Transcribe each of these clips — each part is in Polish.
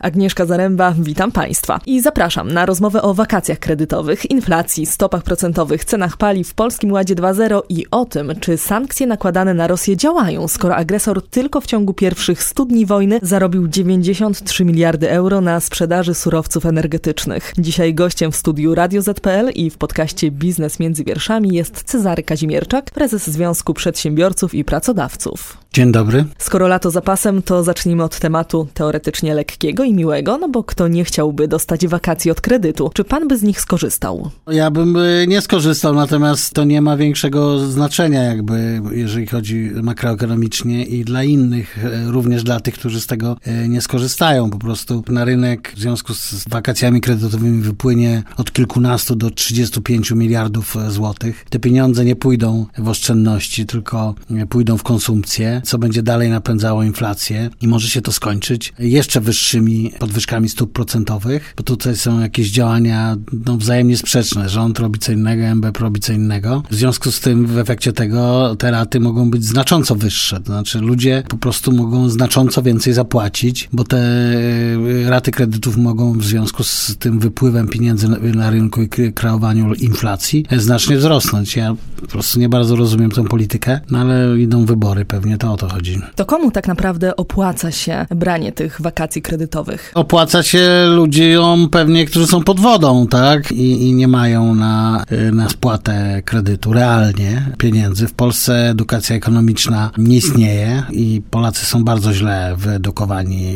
Agnieszka Zaręba, witam Państwa i zapraszam na rozmowę o wakacjach kredytowych, inflacji, stopach procentowych, cenach paliw, Polskim Ładzie 2.0 i o tym, czy sankcje nakładane na Rosję działają, skoro agresor tylko w ciągu pierwszych 100 dni wojny zarobił 93 miliardy euro na sprzedaży surowców energetycznych. Dzisiaj gościem w studiu Radio ZPL i w podcaście Biznes między wierszami jest Cezary Kazimierczak, prezes Związku Przedsiębiorców i Pracodawców. Dzień dobry. Skoro lato zapasem, to zacznijmy od tematu teoretycznie lekkiego i miłego, no bo kto nie chciałby dostać wakacji od kredytu? Czy pan by z nich skorzystał? Ja bym y, nie skorzystał, natomiast to nie ma większego znaczenia jakby, jeżeli chodzi makroekonomicznie i dla innych, y, również dla tych, którzy z tego y, nie skorzystają. Po prostu na rynek w związku z wakacjami kredytowymi wypłynie od kilkunastu do 35 miliardów złotych. Te pieniądze nie pójdą w oszczędności, tylko pójdą w konsumpcję, co będzie dalej napędzało inflację i może się to skończyć jeszcze wyższymi podwyżkami stóp procentowych, bo tutaj są jakieś działania no, wzajemnie sprzeczne. Rząd robi co innego, MB robi co innego. W związku z tym w efekcie tego te raty mogą być znacząco wyższe. To znaczy ludzie po prostu mogą znacząco więcej zapłacić, bo te e, raty kredytów mogą w związku z tym wypływem pieniędzy na rynku i kreowaniu inflacji znacznie wzrosnąć. Ja po prostu nie bardzo rozumiem tę politykę, no ale idą wybory, pewnie to o to chodzi. To komu tak naprawdę opłaca się branie tych wakacji kredytowych? Opłaca się ludziom pewnie, którzy są pod wodą, tak? I, i nie mają na, na spłatę kredytu realnie pieniędzy. W Polsce edukacja ekonomiczna nie istnieje i Polacy są bardzo źle wyedukowani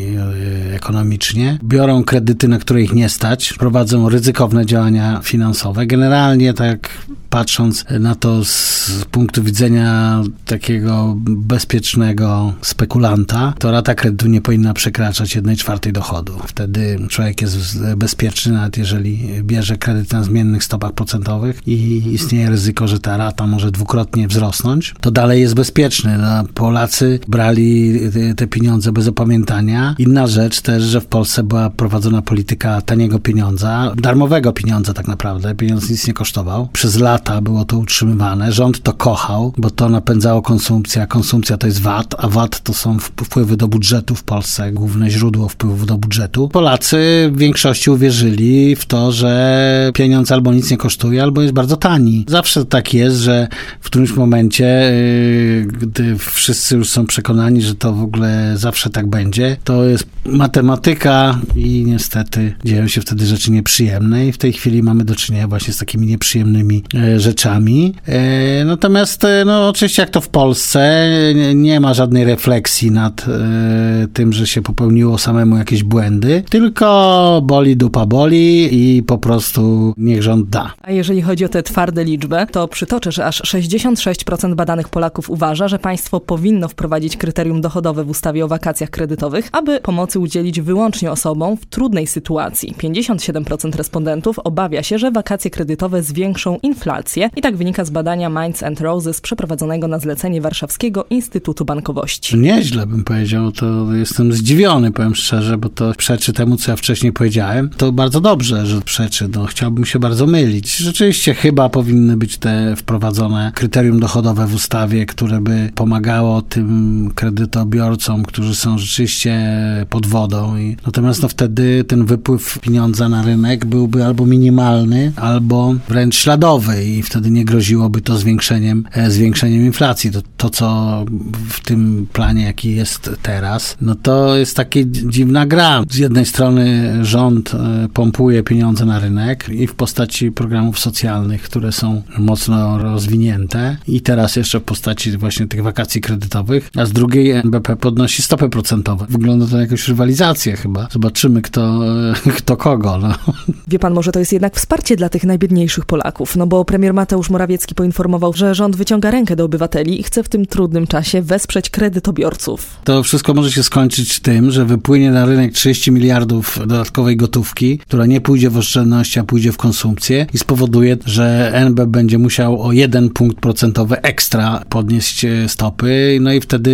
y, ekonomicznie. Biorą kredyty, na które ich nie stać, prowadzą ryzykowne działania finansowe. Generalnie tak patrząc na to z punktu widzenia takiego bezpiecznego spekulanta, to rata kredytu nie powinna przekraczać 1 czwartej dochodu. Wtedy człowiek jest bezpieczny, nawet jeżeli bierze kredyt na zmiennych stopach procentowych i istnieje ryzyko, że ta rata może dwukrotnie wzrosnąć, to dalej jest bezpieczny. No, Polacy brali te pieniądze bez opamiętania. Inna rzecz też, że w Polsce była prowadzona polityka taniego pieniądza, darmowego pieniądza tak naprawdę. Pieniądz nic nie kosztował. Przez lata lata było to utrzymywane. Rząd to kochał, bo to napędzało konsumpcję, a konsumpcja to jest VAT, a VAT to są wpływy do budżetu w Polsce, główne źródło wpływów do budżetu. Polacy w większości uwierzyli w to, że pieniądz albo nic nie kosztuje, albo jest bardzo tani. Zawsze tak jest, że w którymś momencie, y, gdy wszyscy już są przekonani, że to w ogóle zawsze tak będzie, to jest matematyka i niestety dzieją się wtedy rzeczy nieprzyjemne i w tej chwili mamy do czynienia właśnie z takimi nieprzyjemnymi e, rzeczami. E, natomiast, e, no oczywiście jak to w Polsce, nie ma żadnej refleksji nad e, tym, że się popełniło samemu jakieś błędy, tylko boli dupa boli i po prostu niech rząd da. A jeżeli chodzi o te twarde liczby, to przytoczę, że aż 66% badanych Polaków uważa, że państwo powinno wprowadzić kryterium dochodowe w ustawie o wakacjach kredytowych, aby pomocy udzielić wyłącznie osobom w trudnej sytuacji. 57% respondentów obawia się, że wakacje kredytowe zwiększą inflację i tak wynika z badania Minds and Roses przeprowadzonego na zlecenie Warszawskiego Instytutu Bankowości. Nieźle bym powiedział, to jestem zdziwiony, powiem szczerze, bo to przeczy temu, co ja wcześniej powiedziałem. To bardzo dobrze, że przeczy, no chciałbym się bardzo mylić. Rzeczywiście chyba powinny być te wprowadzone kryterium dochodowe w ustawie, które by pomagało tym kredytobiorcom, którzy są rzeczywiście pod wodą. I, natomiast no wtedy ten wypływ pieniądza na rynek byłby albo minimalny, albo wręcz śladowy i wtedy nie groziłoby to zwiększeniem, e, zwiększeniem inflacji. To, to, co w tym planie, jaki jest teraz, no to jest taka dziwna gra. Z jednej strony rząd e, pompuje pieniądze na rynek i w postaci programów socjalnych, które są mocno rozwinięte i teraz jeszcze w postaci właśnie tych wakacji kredytowych, a z drugiej NBP podnosi stopy procentowe. Wygląda to na jakąś rywalizację chyba. Zobaczymy, kto, e, kto kogo. No. Wie pan, może to jest jednak wsparcie dla tych najbiedniejszych Polaków, no bo premier Mateusz Morawiecki poinformował, że rząd wyciąga rękę do obywateli i chce w tym trudnym czasie wesprzeć kredytobiorców. To wszystko może się skończyć tym, że wypłynie na rynek 30 miliardów dodatkowej gotówki, która nie pójdzie w oszczędności, a pójdzie w konsumpcję i spowoduje, że NB będzie musiał o jeden punkt procentowy ekstra podnieść e, stopy, no i wtedy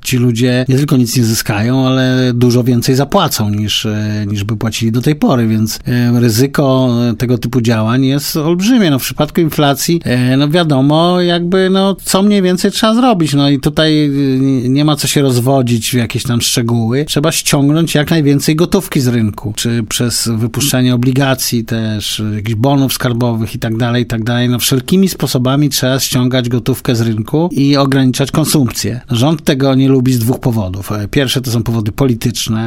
ci ludzie nie tylko nic nie zyskają, ale dużo więcej zapłacą niż, e, niż by płacili do tej pory, więc e, ryzyko tego typu działań jest olbrzymie. No przypadku inflacji, e, no wiadomo, jakby, no, co mniej więcej trzeba zrobić. No i tutaj y, nie ma co się rozwodzić w jakieś tam szczegóły. Trzeba ściągnąć jak najwięcej gotówki z rynku, czy przez wypuszczenie obligacji też, jakichś bonów skarbowych i tak dalej, i tak dalej. No wszelkimi sposobami trzeba ściągać gotówkę z rynku i ograniczać konsumpcję. Rząd tego nie lubi z dwóch powodów. E, Pierwsze to są powody polityczne,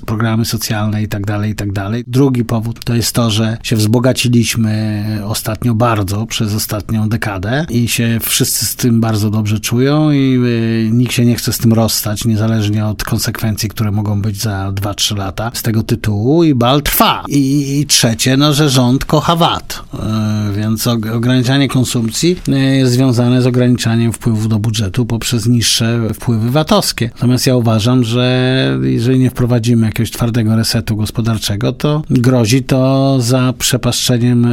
e, programy socjalne i tak dalej, i tak dalej. Drugi powód to jest to, że się wzbogaciliśmy ostatnio bardzo przez ostatnią dekadę i się wszyscy z tym bardzo dobrze czują i y, nikt się nie chce z tym rozstać, niezależnie od konsekwencji, które mogą być za 2-3 lata z tego tytułu i bal trwa. I, i trzecie, no, że rząd kocha VAT, y, więc og- ograniczanie konsumpcji y, jest związane z ograniczaniem wpływów do budżetu poprzez niższe wpływy VAT-owskie. Natomiast ja uważam, że jeżeli nie wprowadzimy jakiegoś twardego resetu gospodarczego, to grozi to za przepaszczeniem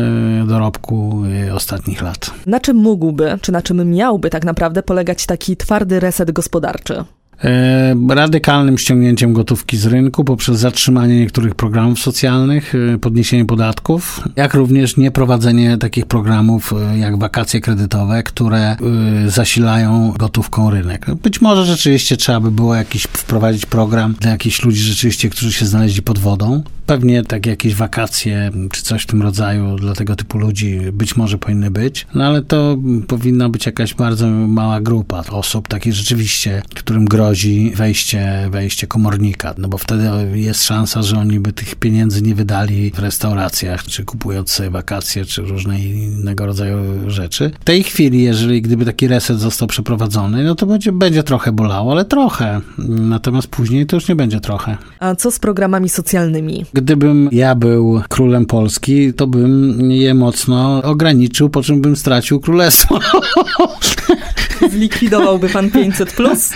dorobku y, ostatnich lat. Na czym mógłby, czy na czym miałby tak naprawdę polegać taki twardy reset gospodarczy? E, radykalnym ściągnięciem gotówki z rynku poprzez zatrzymanie niektórych programów socjalnych, e, podniesienie podatków, jak również nieprowadzenie takich programów e, jak wakacje kredytowe, które zasilają gotówką rynek. Być może rzeczywiście trzeba by było jakiś wprowadzić program dla jakichś ludzi rzeczywiście, którzy się znaleźli pod wodą. Pewnie tak jakieś wakacje czy coś w tym rodzaju dla tego typu ludzi być może powinny być, no ale to powinna być jakaś bardzo mała grupa osób, takich rzeczywiście, którym grozi wejście, wejście komornika, no bo wtedy jest szansa, że oni by tych pieniędzy nie wydali w restauracjach, czy kupując sobie wakacje, czy różne innego rodzaju rzeczy. W tej chwili, jeżeli gdyby taki reset został przeprowadzony, no to będzie, będzie trochę bolało, ale trochę. Natomiast później to już nie będzie trochę. A co z programami socjalnymi? Gdybym ja był królem Polski, to bym je mocno ograniczył, po czym bym stracił królestwo. Zlikwidowałby pan 500 plus?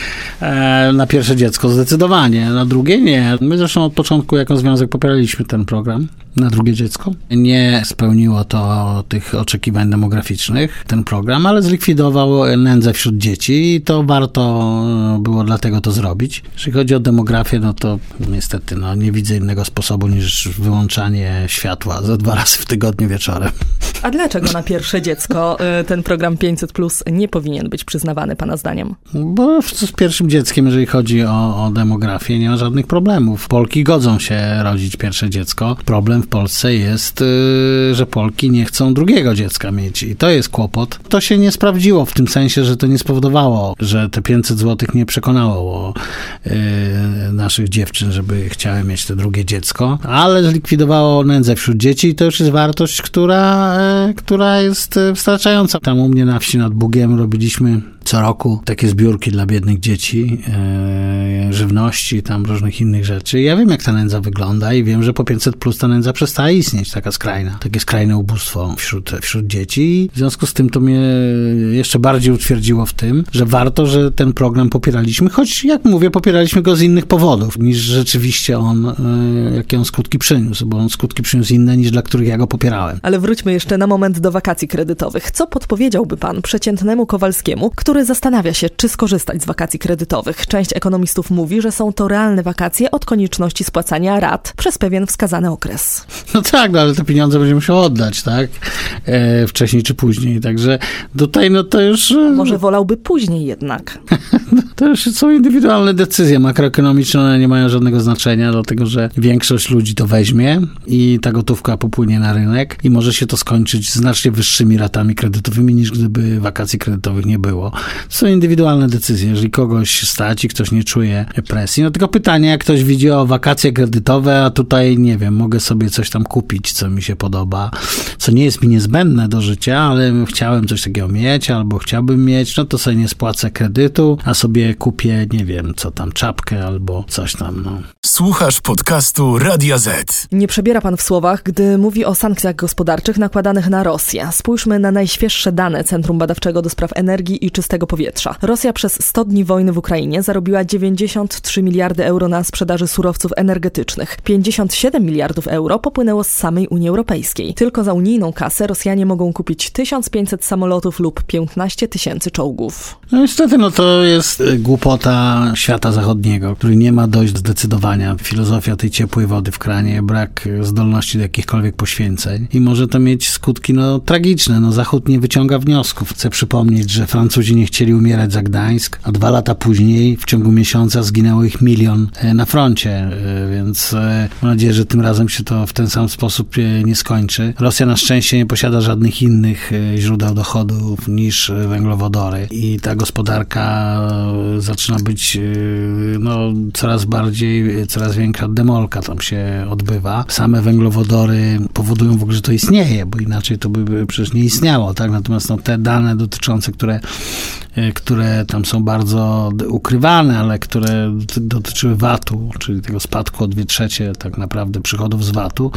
Na pierwsze dziecko zdecydowanie, na drugie nie. My zresztą od początku jako związek popieraliśmy ten program na drugie dziecko. Nie spełniło to tych oczekiwań demograficznych, ten program, ale zlikwidował nędzę wśród dzieci i to warto było dlatego to zrobić. Jeśli chodzi o demografię, no to niestety no, nie widzę innego sposobu niż wyłączanie światła za dwa razy w tygodniu wieczorem. A dlaczego na pierwsze dziecko y, ten program 500 plus nie powinien być przyznawany pana zdaniem? Bo z z pierwszym dzieckiem, jeżeli chodzi o, o demografię, nie ma żadnych problemów. Polki godzą się rodzić pierwsze dziecko. Problem w Polsce jest, yy, że Polki nie chcą drugiego dziecka mieć i to jest kłopot. To się nie sprawdziło w tym sensie, że to nie spowodowało, że te 500 zł nie przekonało yy, naszych dziewczyn, żeby chciały mieć to drugie dziecko, ale zlikwidowało nędzę wśród dzieci i to już jest wartość, która, yy, która jest wystarczająca. Tam u mnie na wsi nad Bugiem robiliśmy co roku takie zbiórki dla biednych dzieci, e, żywności, tam różnych innych rzeczy. Ja wiem, jak ta nędza wygląda i wiem, że po 500 plus ta nędza przestała istnieć, taka skrajna, takie skrajne ubóstwo wśród, wśród dzieci. W związku z tym to mnie jeszcze bardziej utwierdziło w tym, że warto, że ten program popieraliśmy, choć jak mówię, popieraliśmy go z innych powodów, niż rzeczywiście on, e, jakie on skutki przyniósł, bo on skutki przyniósł inne niż dla których ja go popierałem. Ale wróćmy jeszcze na moment do wakacji kredytowych. Co podpowiedziałby pan przeciętnemu Kowalskiemu, który zastanawia się, czy skorzystać z wakacji kredytowych? Część ekonomistów mówi, że są to realne wakacje od konieczności spłacania rat przez pewien wskazany okres. No tak, no ale te pieniądze będzie musiał oddać, tak? E, wcześniej czy później. Także tutaj, no to już. e, Może wolałby później jednak. To już są indywidualne decyzje makroekonomiczne, one nie mają żadnego znaczenia, dlatego że większość ludzi to weźmie i ta gotówka popłynie na rynek i może się to skończyć znacznie wyższymi ratami kredytowymi niż gdyby wakacji kredytowych nie było. To są indywidualne decyzje. Jeżeli kogoś stać i ktoś nie czuje presji, no tylko pytanie, jak ktoś widzi o wakacje kredytowe, a tutaj nie wiem, mogę sobie coś tam kupić, co mi się podoba, co nie jest mi niezbędne do życia, ale chciałem coś takiego mieć albo chciałbym mieć, no to sobie nie spłacę kredytu, a sobie kupię, nie wiem, co tam, czapkę albo coś tam, no. Słuchasz podcastu Radia Z. Nie przebiera pan w słowach, gdy mówi o sankcjach gospodarczych nakładanych na Rosję. Spójrzmy na najświeższe dane Centrum Badawczego do Spraw Energii i Czystego Powietrza. Rosja przez 100 dni wojny w Ukrainie zarobiła 93 miliardy euro na sprzedaży surowców energetycznych. 57 miliardów euro popłynęło z samej Unii Europejskiej. Tylko za unijną kasę Rosjanie mogą kupić 1500 samolotów lub 15 tysięcy czołgów. No niestety, no to jest y, głupota świata zachodniego, który nie ma dość zdecydowania. Filozofia tej ciepłej wody w kranie, brak zdolności do jakichkolwiek poświęceń i może to mieć skutki no, tragiczne. No, Zachód nie wyciąga wniosków. Chcę przypomnieć, że Francuzi nie chcieli umierać za Gdańsk, a dwa lata później w ciągu miesiąca zginęło ich milion e, na froncie, e, więc e, mam nadzieję, że tym razem się to w ten sam sposób nie skończy. Rosja na szczęście nie posiada żadnych innych źródeł dochodów niż węglowodory i ta gospodarka zaczyna być no, coraz bardziej, coraz większa demolka tam się odbywa. Same węglowodory powodują w ogóle, że to istnieje, bo inaczej to by przecież nie istniało, tak? Natomiast no, te dane dotyczące, które które tam są bardzo ukrywane, ale które dotyczyły VAT-u, czyli tego spadku o dwie trzecie tak naprawdę przychodów z VAT-u,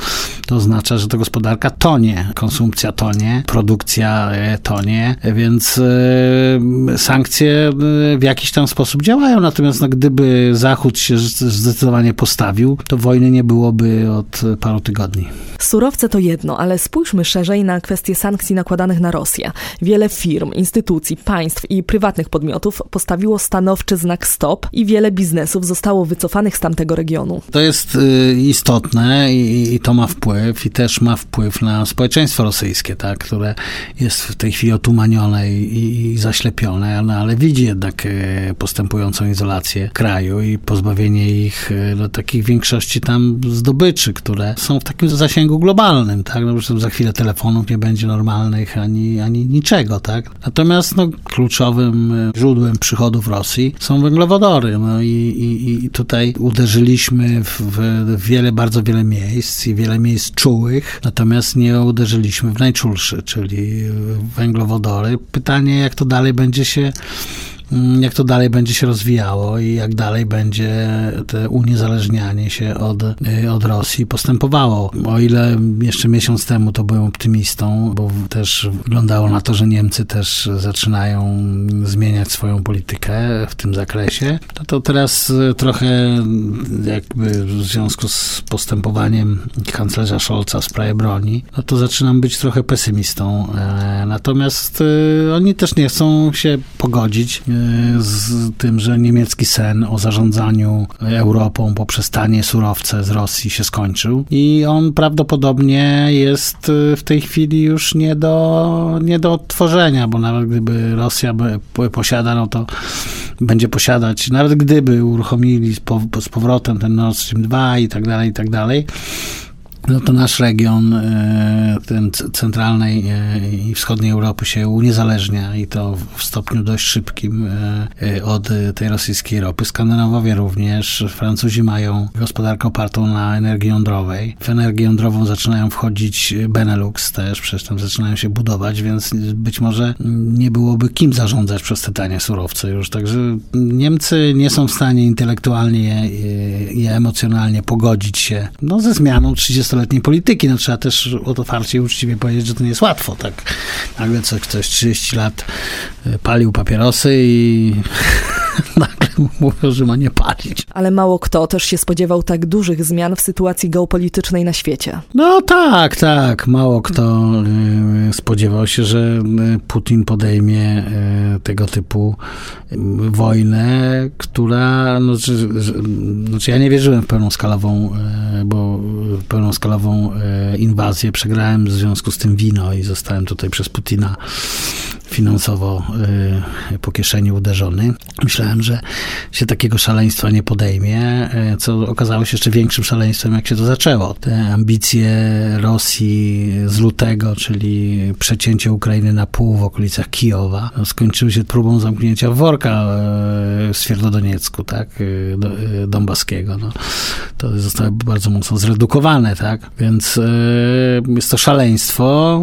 to oznacza, że to gospodarka tonie, konsumpcja tonie, produkcja e, tonie, więc e, sankcje w jakiś tam sposób działają, natomiast no, gdyby Zachód się zdecydowanie postawił, to wojny nie byłoby od paru tygodni. Surowce to jedno, ale spójrzmy szerzej na kwestie sankcji nakładanych na Rosję. Wiele firm, instytucji, państw i prywatnych podmiotów postawiło stanowczy znak stop i wiele biznesów zostało wycofanych z tamtego regionu. To jest y, istotne i, i, to ma wpływ i też ma wpływ na społeczeństwo rosyjskie, tak, które jest w tej chwili otumanione i, i zaślepione, ale, ale widzi jednak y, postępującą izolację kraju i pozbawienie ich y, no, takich większości tam zdobyczy, które są w takim zasięgu globalnym, tak, no, za chwilę telefonów nie będzie normalnych ani, ani niczego, tak. Natomiast no, kluczowy podstawowym e, źródłem przychodów Rosji są węglowodory. No i, i, i tutaj uderzyliśmy w, w, wiele, bardzo wiele miejsc i wiele miejsc czułych, natomiast nie uderzyliśmy w najczulszy, czyli węglowodory. Pytanie, jak to dalej będzie się jak to dalej będzie się rozwijało i jak dalej będzie to uniezależnianie się od, y, od Rosji postępowało. O ile jeszcze miesiąc temu to byłem optymistą, bo też wyglądało na to, że Niemcy też zaczynają zmieniać swoją politykę w tym zakresie, to, to teraz trochę jakby w związku z postępowaniem kanclerza Scholza w sprawie broni, no to zaczynam być trochę pesymistą. E, natomiast y, oni też nie chcą się pogodzić z tym, że niemiecki sen o zarządzaniu Europą poprzez tanie surowce z Rosji się skończył. I on prawdopodobnie jest w tej chwili już nie do, nie do odtworzenia, bo nawet gdyby Rosja posiada, no to będzie posiadać, nawet gdyby uruchomili z powrotem ten Nord Stream 2 i tak dalej, i tak dalej, no to nasz region, e, ten centralnej e, i wschodniej Europy się uniezależnia i to w stopniu dość szybkim e, od tej rosyjskiej ropy. Skandynawowie również, Francuzi mają gospodarkę opartą na energii jądrowej. W energię jądrową zaczynają wchodzić Benelux też, przecież tam zaczynają się budować, więc być może nie byłoby kim zarządzać przez te tanie surowce już. Także Niemcy nie są w stanie intelektualnie i emocjonalnie pogodzić się no, ze zmianą 30 30-letniej polityki. No trzeba też otwarcie i uczciwie powiedzieć, że to nie jest łatwo, tak? Nagle coś, ktoś 30 lat e, palił papierosy i mówią, że ma nie palić. Ale mało kto też się spodziewał tak dużych zmian w sytuacji geopolitycznej na świecie. No tak, tak. Mało kto e, spodziewał się, że e, Putin podejmie tego typu wojnę, która, no, znaczy ja nie wierzyłem w pełną skalową, bo pełną skalową e, inwazję. Przegrałem w związku z tym wino i zostałem tutaj przez Putina finansowo y, po kieszeni uderzony. Myślałem, że się takiego szaleństwa nie podejmie, y, co okazało się jeszcze większym szaleństwem, jak się to zaczęło. Te ambicje Rosji z lutego, czyli przecięcie Ukrainy na pół w okolicach Kijowa, no, skończyły się próbą zamknięcia worka y, w Świerdodoniecku, tak, Donbaskiego. No, to zostało bardzo mocno zredukowane, tak, więc jest to szaleństwo.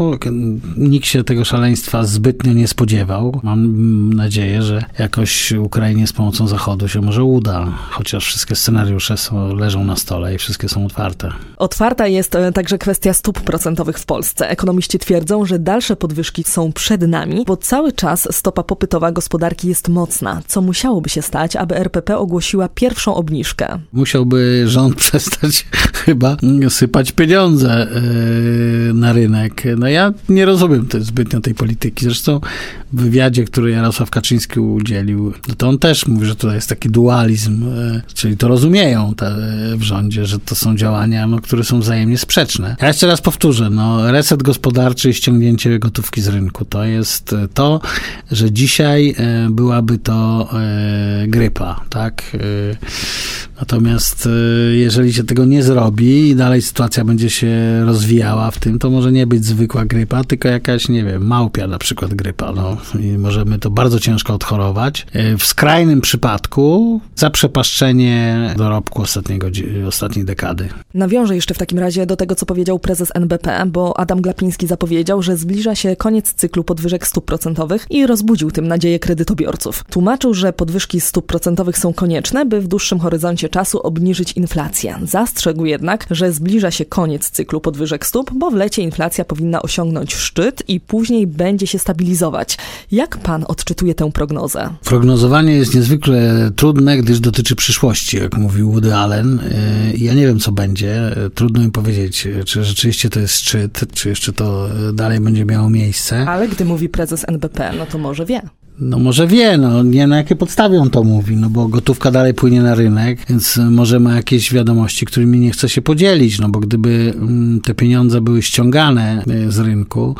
Nikt się tego szaleństwa zbytnio nie nie spodziewał. Mam nadzieję, że jakoś Ukrainie z pomocą Zachodu się może uda, chociaż wszystkie scenariusze są, leżą na stole i wszystkie są otwarte. Otwarta jest e, także kwestia stóp procentowych w Polsce. Ekonomiści twierdzą, że dalsze podwyżki są przed nami, bo cały czas stopa popytowa gospodarki jest mocna. Co musiałoby się stać, aby RPP ogłosiła pierwszą obniżkę? Musiałby rząd przestać chyba sypać pieniądze e, na rynek. No ja nie rozumiem zbytnio tej polityki. Zresztą. W wywiadzie, który Jarosław Kaczyński udzielił, no to on też mówi, że to jest taki dualizm, e, czyli to rozumieją te, w rządzie, że to są działania, no, które są wzajemnie sprzeczne. Ja jeszcze raz powtórzę, no, reset gospodarczy i ściągnięcie gotówki z rynku to jest to, że dzisiaj e, byłaby to e, grypa, tak? Natomiast jeżeli się tego nie zrobi i dalej sytuacja będzie się rozwijała w tym, to może nie być zwykła grypa, tylko jakaś, nie wiem, małpia na przykład grypa, no. I możemy to bardzo ciężko odchorować. W skrajnym przypadku zaprzepaszczenie dorobku ostatniego, ostatniej dekady. Nawiążę jeszcze w takim razie do tego, co powiedział prezes NBP, bo Adam Glapiński zapowiedział, że zbliża się koniec cyklu podwyżek stóp procentowych i rozbudził tym nadzieję kredytobiorców. Tłumaczył, że podwyżki stóp procentowych są konieczne, by w dłuższym horyzoncie czasu obniżyć inflację. Zastrzegł jednak, że zbliża się koniec cyklu podwyżek stóp, bo w lecie inflacja powinna osiągnąć szczyt i później będzie się stabilizować. Jak pan odczytuje tę prognozę? Prognozowanie jest niezwykle trudne, gdyż dotyczy przyszłości, jak mówił Woody Allen. Y, ja nie wiem, co będzie. Trudno mi powiedzieć, czy rzeczywiście to jest szczyt, czy jeszcze to dalej będzie miało miejsce. Ale gdy mówi prezes NBP, no to może wie. No może wie, no nie na jakie podstawie on to mówi, no bo gotówka dalej płynie na rynek, więc może ma jakieś wiadomości, którymi nie chce się podzielić, no bo gdyby mm, te pieniądze były ściągane y, z rynku,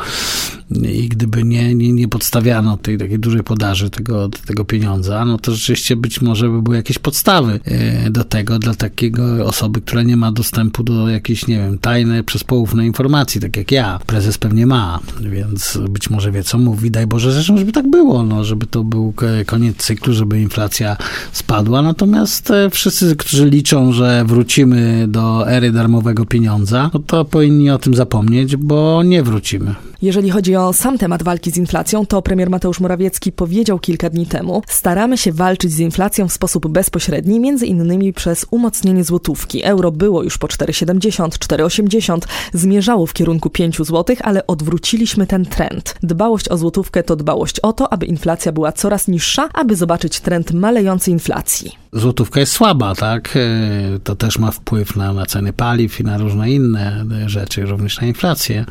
i gdyby nie, nie, nie podstawiano tej takiej dużej podaży tego, tego pieniądza, no to rzeczywiście być może by były jakieś podstawy e, do tego dla takiego osoby, która nie ma dostępu do jakiejś, nie wiem, tajnej, przezpoufnej informacji, tak jak ja. Prezes pewnie ma, więc być może wie, co mówi. Daj Boże, zresztą, żeby tak było, no, żeby to był koniec cyklu, żeby inflacja spadła. Natomiast e, wszyscy, którzy liczą, że wrócimy do ery darmowego pieniądza, no to powinni o tym zapomnieć, bo nie wrócimy. Jeżeli chodzi o sam temat walki z inflacją, to premier Mateusz Morawiecki powiedział kilka dni temu: Staramy się walczyć z inflacją w sposób bezpośredni, między innymi przez umocnienie złotówki. Euro było już po 4,70, 4,80, zmierzało w kierunku 5 zł, ale odwróciliśmy ten trend. Dbałość o złotówkę to dbałość o to, aby inflacja była coraz niższa, aby zobaczyć trend malejącej inflacji. Złotówka jest słaba, tak? E, to też ma wpływ na, na ceny paliw i na różne inne rzeczy, również na inflację.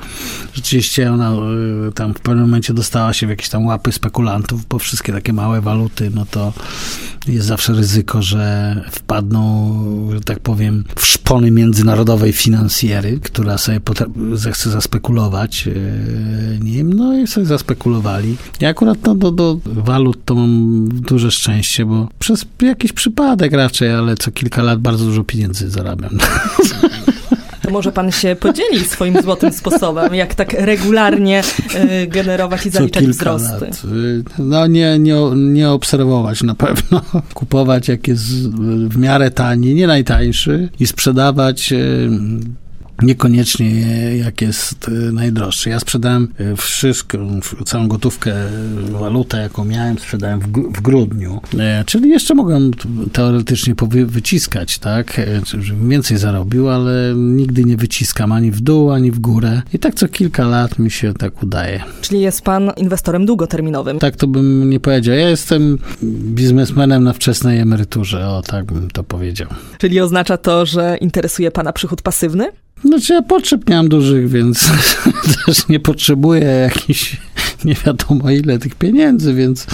Rzeczywiście ona y, tam w pewnym momencie dostała się w jakieś tam łapy spekulantów, bo wszystkie takie małe waluty, no to jest zawsze ryzyko, że wpadną, że tak powiem, w szpony międzynarodowej finansjery, która sobie zechce zaspekulować y, nim, no i sobie zaspekulowali. Ja akurat no, do, do walut to mam duże szczęście, bo przez jakiś przypadek raczej, ale co kilka lat bardzo dużo pieniędzy zarabiam. może pan się podzieli swoim złotym sposobem, jak tak regularnie y, generować i zaliczać wzrosty. Lat. No nie, nie, nie obserwować na pewno. Kupować jak jest w miarę tani, nie najtańszy i sprzedawać y, niekoniecznie jak jest e, najdroższy. Ja sprzedałem e, wszystko, całą gotówkę, walutę, jaką miałem, sprzedałem w, grudniu. E, czyli jeszcze mogłem teoretycznie wyciskać, tak, żebym więcej zarobił, ale nigdy nie wyciskam ani w dół, ani w górę. I tak co kilka lat mi się tak udaje. Czyli jest pan inwestorem długoterminowym? Tak to bym nie powiedział. Ja jestem biznesmenem na wczesnej emeryturze, o tak bym to powiedział. Czyli oznacza to, że interesuje pana przychód pasywny? Znaczy ja potrzeb nie mam dużych, więc też nie potrzebuję jakichś nie wiadomo ile tych pieniędzy, więc,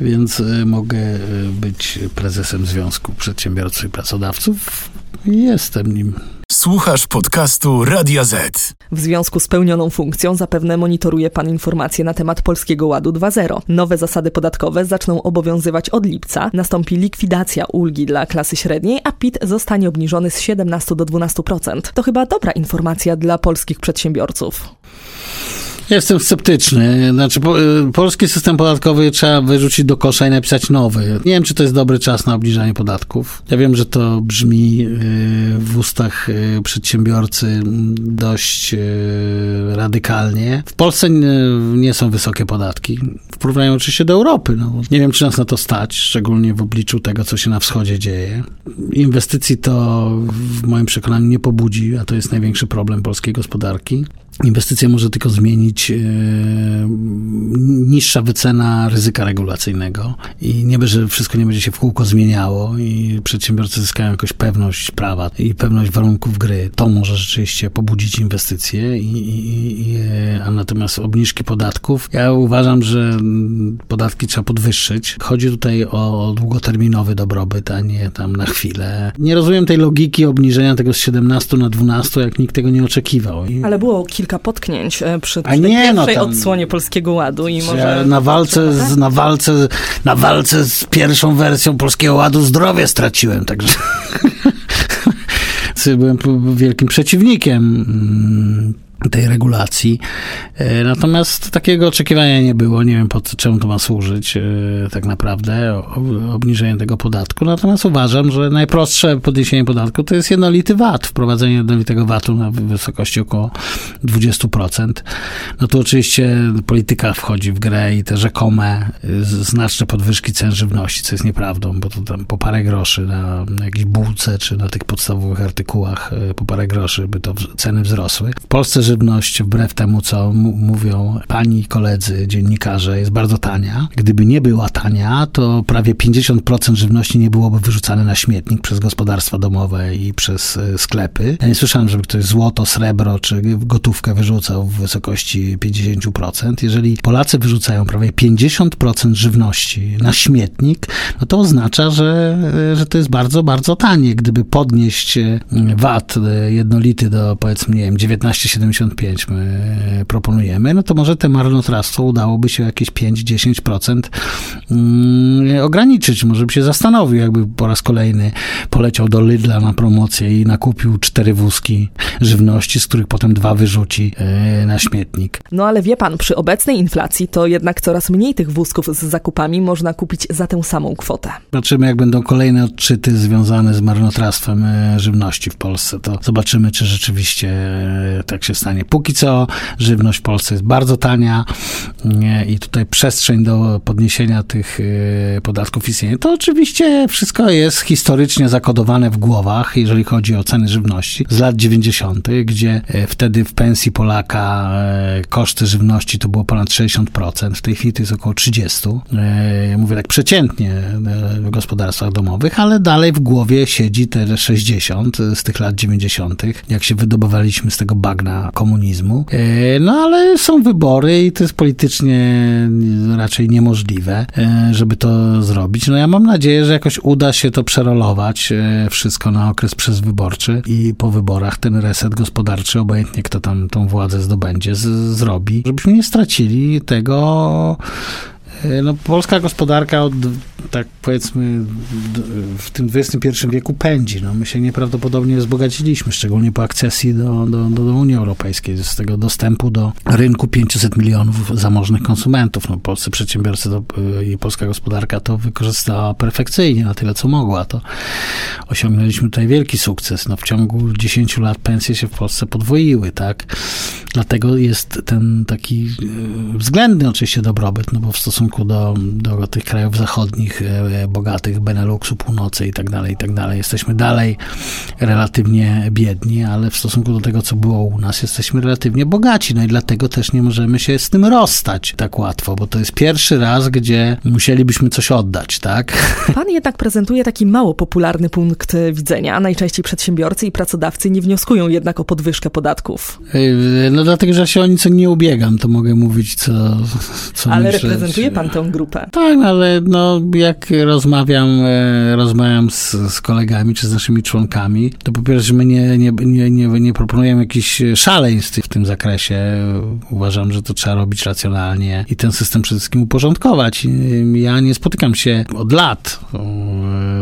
więc e, mogę e, być prezesem Związku Przedsiębiorców i Pracodawców i jestem nim. Słuchasz podcastu Radia Z. W związku z pełnioną funkcją zapewne monitoruje Pan informacje na temat Polskiego Ładu 2.0. Nowe zasady podatkowe zaczną obowiązywać od lipca, nastąpi likwidacja ulgi dla klasy średniej, a PIT zostanie obniżony z 17 do 12%. To chyba dobra informacja dla polskich przedsiębiorców. Jestem sceptyczny. Znaczy, po, y, polski system podatkowy trzeba wyrzucić do kosza i napisać nowy. Nie wiem, czy to jest dobry czas na obniżanie podatków. Ja wiem, że to brzmi y, w ustach y, przedsiębiorcy dość radykalnie. W Polsce nie są wysokie podatki. W porównaniu oczywiście do Europy. No, nie wiem, czy nas na to stać, szczególnie w obliczu tego, co się na wschodzie dzieje. Inwestycji to w moim przekonaniu nie pobudzi, a to jest największy problem polskiej gospodarki. Inwestycje może tylko zmienić e, niższa wycena ryzyka regulacyjnego i nie że wszystko nie będzie się w kółko zmieniało i przedsiębiorcy zyskają jakąś pewność prawa i pewność warunków gry. To może rzeczywiście pobudzić inwestycje, i, i, i, a natomiast obniżki podatków, ja uważam, że podatki trzeba podwyższyć. Chodzi tutaj o długoterminowy dobrobyt, a nie tam na chwilę. Nie rozumiem tej logiki obniżenia tego z 17 na 12, jak nikt tego nie oczekiwał. Ale było kilka potknięć e, przy, przy tej nie, no pierwszej no odsłonie Polskiego Ładu i może... Na walce, z, na, walce, na walce z pierwszą wersją Polskiego Ładu zdrowie straciłem, także... byłem wielkim przeciwnikiem mm, tej regulacji. E, natomiast takiego oczekiwania nie było. Nie wiem, pod czemu to ma służyć e, tak naprawdę, obniżenie tego podatku. Natomiast uważam, że najprostsze podniesienie podatku to jest jednolity VAT, wprowadzenie jednolitego VAT-u na wysokości około 20%. No tu oczywiście polityka wchodzi w grę i te rzekome znaczne podwyżki cen żywności, co jest nieprawdą, bo to tam po parę groszy na, jakiejś bułce czy na tych podstawowych artykułach e, po parę groszy by to ceny wzrosły. W Polsce żywność, wbrew temu, co mówią pani koledzy, dziennikarze, jest bardzo tania. Gdyby nie była tania, to prawie 50% żywności nie byłoby wyrzucane na śmietnik przez gospodarstwa domowe i przez e, sklepy. Ja nie słyszałem, żeby ktoś złoto, srebro czy gotówkę wyrzucał w wysokości 50%. Jeżeli Polacy wyrzucają prawie 50% żywności na śmietnik, no to oznacza, że, e, że to jest bardzo, bardzo tanie. Gdyby podnieść e, VAT jednolity do powiedzmy, nie wiem, 19,70 65 my proponujemy, no to może te marnotrawstwo udałoby się jakieś 5-10% mm, ograniczyć. Może by się zastanowił, jakby po raz kolejny poleciał do Lidla na promocję i nakupił cztery wózki żywności, z których potem dwa wyrzuci e, na śmietnik. No ale wie pan, przy obecnej inflacji to jednak coraz mniej tych wózków z zakupami można kupić za tę samą kwotę. Zobaczymy, jak będą kolejne odczyty związane z marnotrawstwem e, żywności w Polsce, to zobaczymy, czy rzeczywiście e, tak się stanie Póki co żywność w Polsce jest bardzo tania i tutaj przestrzeń do podniesienia tych y, podatków istnieje. To oczywiście wszystko jest historycznie zakodowane w głowach, jeżeli chodzi o ceny żywności z lat 90., gdzie e, wtedy w pensji Polaka e, koszty żywności to było ponad 60%, w tej chwili to jest około 30%. E, mówię tak przeciętnie w gospodarstwach domowych, ale dalej w głowie siedzi te 60% z tych lat 90., jak się wydobywaliśmy z tego bagna komunizmu. E, no ale są wybory i to jest politycznie raczej niemożliwe, e, żeby to zrobić. No ja mam nadzieję, że jakoś uda się to przerolować e, wszystko na okres przezwyborczy i po wyborach ten reset gospodarczy, obojętnie kto tam tą władzę zdobędzie, z, zrobi, żebyśmy nie stracili tego no, polska gospodarka od, tak powiedzmy, w tym XXI wieku pędzi. No, my się nieprawdopodobnie wzbogaciliśmy, szczególnie po akcesji do, do, do Unii Europejskiej, z tego dostępu do rynku 500 milionów zamożnych konsumentów. No, polscy przedsiębiorcy to, i polska gospodarka to wykorzystała perfekcyjnie, na tyle co mogła. To osiągnęliśmy tutaj wielki sukces. No, w ciągu 10 lat pensje się w Polsce podwoiły, tak? Dlatego jest ten taki e, względny oczywiście dobrobyt, no bo w stosunku do, do tych krajów zachodnich, e, bogatych, Beneluxu, północy i tak dalej, i tak dalej. Jesteśmy dalej relatywnie biedni, ale w stosunku do tego, co było u nas, jesteśmy relatywnie bogaci. No i dlatego też nie możemy się z tym rozstać tak łatwo, bo to jest pierwszy raz, gdzie musielibyśmy coś oddać, tak? Pan jednak prezentuje taki mało popularny punkt widzenia. Najczęściej przedsiębiorcy i pracodawcy nie wnioskują jednak o podwyżkę podatków. E, no dlatego, że się o nic nie ubiegam, to mogę mówić, co, co Ale reprezentuje pan tę grupę. Tak, no, ale no, jak rozmawiam, e, rozmawiam z, z kolegami czy z naszymi członkami, to po pierwsze my nie, nie, nie, nie, nie proponujemy jakichś szaleństw w tym zakresie. Uważam, że to trzeba robić racjonalnie i ten system przede wszystkim uporządkować. Ja nie spotykam się od lat e,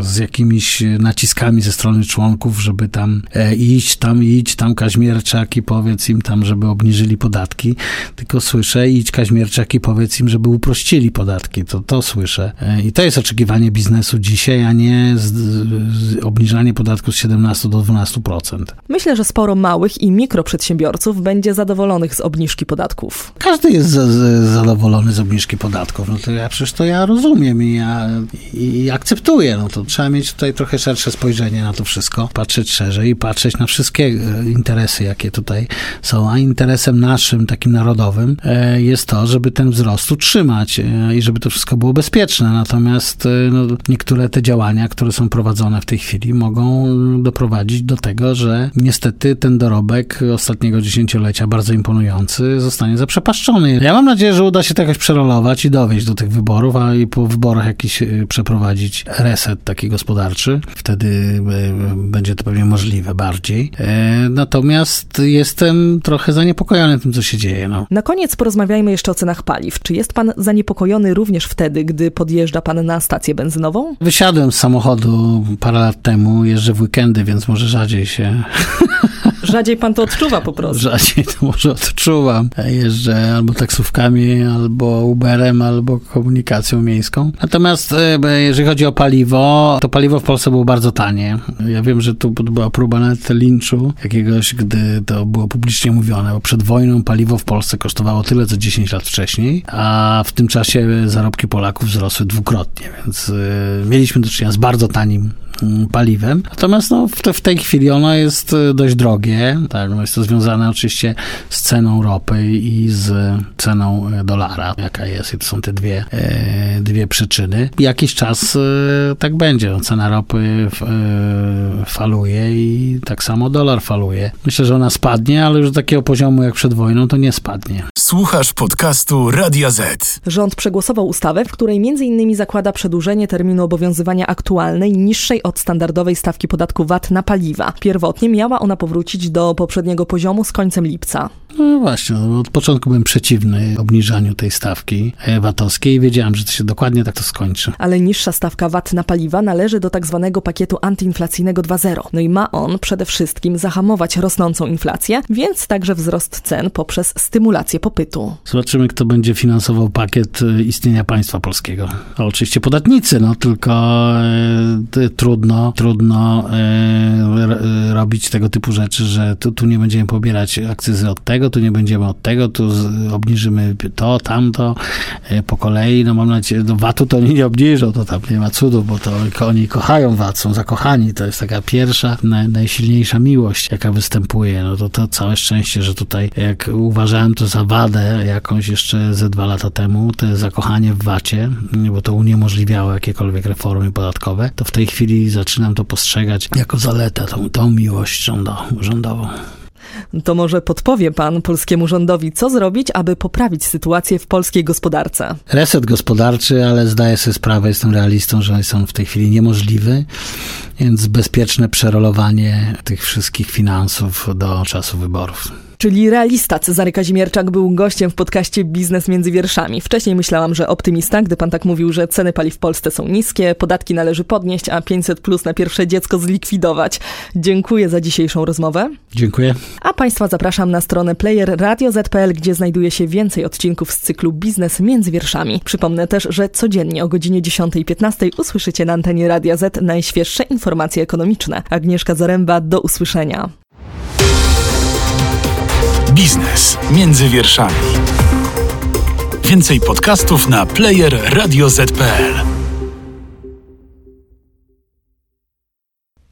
z jakimiś naciskami ze strony członków, żeby tam e, iść tam, idź tam Kaźmierczak i powiedz im tam, żeby obniżyli podatki, tylko słyszę idź Kaźmierczak i powiedz im, żeby uprościli podatki, to to słyszę. E, I to jest oczekiwanie biznesu dzisiaj, a nie z, z obniżanie podatku z 17 do 12%. Myślę, że sporo małych i mikroprzedsiębiorców będzie zadowolonych z obniżki podatków. Każdy jest zadowolony z obniżki podatków. No to ja przecież to ja rozumiem i ja i akceptuję. No to trzeba mieć tutaj trochę szersze spojrzenie na to wszystko, patrzeć szerzej i patrzeć na wszystkie e, interesy, jakie tutaj są. A interesem naszym, takim narodowym, e, jest to, żeby ten wzrost utrzymać e, i żeby to wszystko było bezpieczne. Natomiast no, niektóre te działania, które są prowadzone w tej chwili, mogą doprowadzić do tego, że niestety ten dorobek ostatniego dziesięciolecia, bardzo imponujący, zostanie zaprzepaszczony. Ja mam nadzieję, że uda się to jakoś przerolować i dowieść do tych wyborów, a i po wyborach jakiś przeprowadzić reset taki gospodarczy. Wtedy będzie to pewnie możliwe bardziej. E, natomiast jestem trochę zaniepokojony tym, co się dzieje. No. Na koniec porozmawiajmy jeszcze o cenach paliw. Czy jest pan zaniepokojony również wtedy, gdy podjeżdża pan na stację benzynową? Wysiadłem z samochodu parę lat temu, jeżdżę w weekendy, więc może rzadziej się Rzadziej pan to odczuwa po prostu. Rzadziej to może odczuwam. Jeżdżę albo taksówkami, albo Uberem, albo komunikacją miejską. Natomiast e, jeżeli chodzi o paliwo, to paliwo w Polsce było bardzo tanie. Ja wiem, że tu była próba nawet linczu jakiegoś, gdy to było publicznie mówione, bo przed wojną paliwo w Polsce kosztowało tyle, co 10 lat wcześniej, a w tym czasie zarobki Polaków wzrosły dwukrotnie, więc e, mieliśmy do czynienia z bardzo tanim paliwem. Natomiast no, w, te, w, tej chwili ono jest e, dość drogie. Tak, no jest to związane oczywiście z ceną ropy i z ceną e, dolara, jaka jest. I to są te dwie, e, dwie przyczyny. Jakiś czas e, tak będzie. No, cena ropy f, e, faluje i tak samo dolar faluje. Myślę, że ona spadnie, ale już do takiego poziomu jak przed wojną to nie spadnie. Słuchasz podcastu Radia Z. Rząd przegłosował ustawę, w której m.in. zakłada przedłużenie terminu obowiązywania aktualnej, niższej od standardowej stawki podatku VAT na paliwa. Pierwotnie miała ona powrócić do poprzedniego poziomu z końcem lipca. No właśnie, no, od początku byłem przeciwny obniżaniu tej stawki VAT-owskiej i wiedziałem, że to się dokładnie tak to skończy. Ale niższa stawka VAT na paliwa należy do tak zwanego pakietu antyinflacyjnego 2.0. No i ma on przede wszystkim zahamować rosnącą inflację, więc także wzrost cen poprzez stymulację popytu. Zobaczymy, kto będzie finansował pakiet e, istnienia państwa polskiego. oczywiście podatnicy, no tylko e, trudno, trudno e, robić tego typu rzeczy, że tu, tu nie będziemy pobierać akcyzy od tego, tu nie będziemy od tego, tu obniżymy to, tamto e, po kolei. No mam nadzieję, do VAT-u to oni nie obniżą, to tam nie ma cudów, bo to oni kochają VAT, są zakochani. To jest taka pierwsza, naj, najsilniejsza miłość, jaka występuje. No to, to całe szczęście, że tutaj, jak uważałem to za wadę jakąś jeszcze ze dwa lata temu, to zakochanie w VAT-ie, bo to uniemożliwiało jakiekolwiek reformy podatkowe, to w tej chwili zaczynam to postrzegać jako zaletę, tą, tą miłość rządową. To może podpowie pan polskiemu rządowi, co zrobić, aby poprawić sytuację w polskiej gospodarce? Reset gospodarczy, ale zdaję sobie sprawę, jestem realistą, że jest on w tej chwili niemożliwy, więc bezpieczne przerolowanie tych wszystkich finansów do czasu wyborów. Czyli realista Cezary Kazimierczak był gościem w podcaście Biznes między wierszami. Wcześniej myślałam, że optymista, gdy pan tak mówił, że ceny paliw w Polsce są niskie, podatki należy podnieść, a 500 plus na pierwsze dziecko zlikwidować. Dziękuję za dzisiejszą rozmowę. Dziękuję. A państwa zapraszam na stronę player radio.z.pl, gdzie znajduje się więcej odcinków z cyklu Biznes między wierszami. Przypomnę też, że codziennie o godzinie 10.15 usłyszycie na antenie Radia Z najświeższe informacje ekonomiczne. Agnieszka Zaręba, do usłyszenia. Biznes między wierszami. Więcej podcastów na player radioz.pl.